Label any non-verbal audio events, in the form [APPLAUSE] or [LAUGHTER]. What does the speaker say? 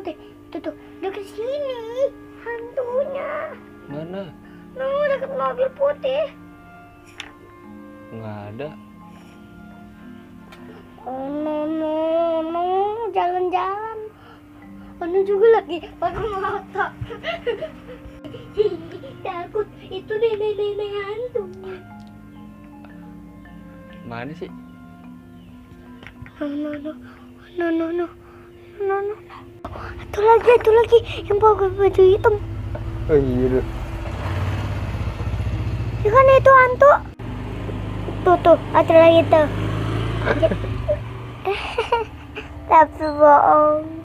putih. Tuh tuh, dekat sini. Hantunya. Mana? No, dekat mobil putih. Nggak ada. Oh no no no, jalan-jalan. Anu juga lagi pakai motor. [LAUGHS] Takut itu nenek-nenek hantu. Mana sih? No no no no no no no no. Itu lagi, itu lagi yang pakai baju hitam. Oh iya. Ya kan itu hantu. Tuh tuh, ada lagi tuh. [LAUGHS] Tapi bohong.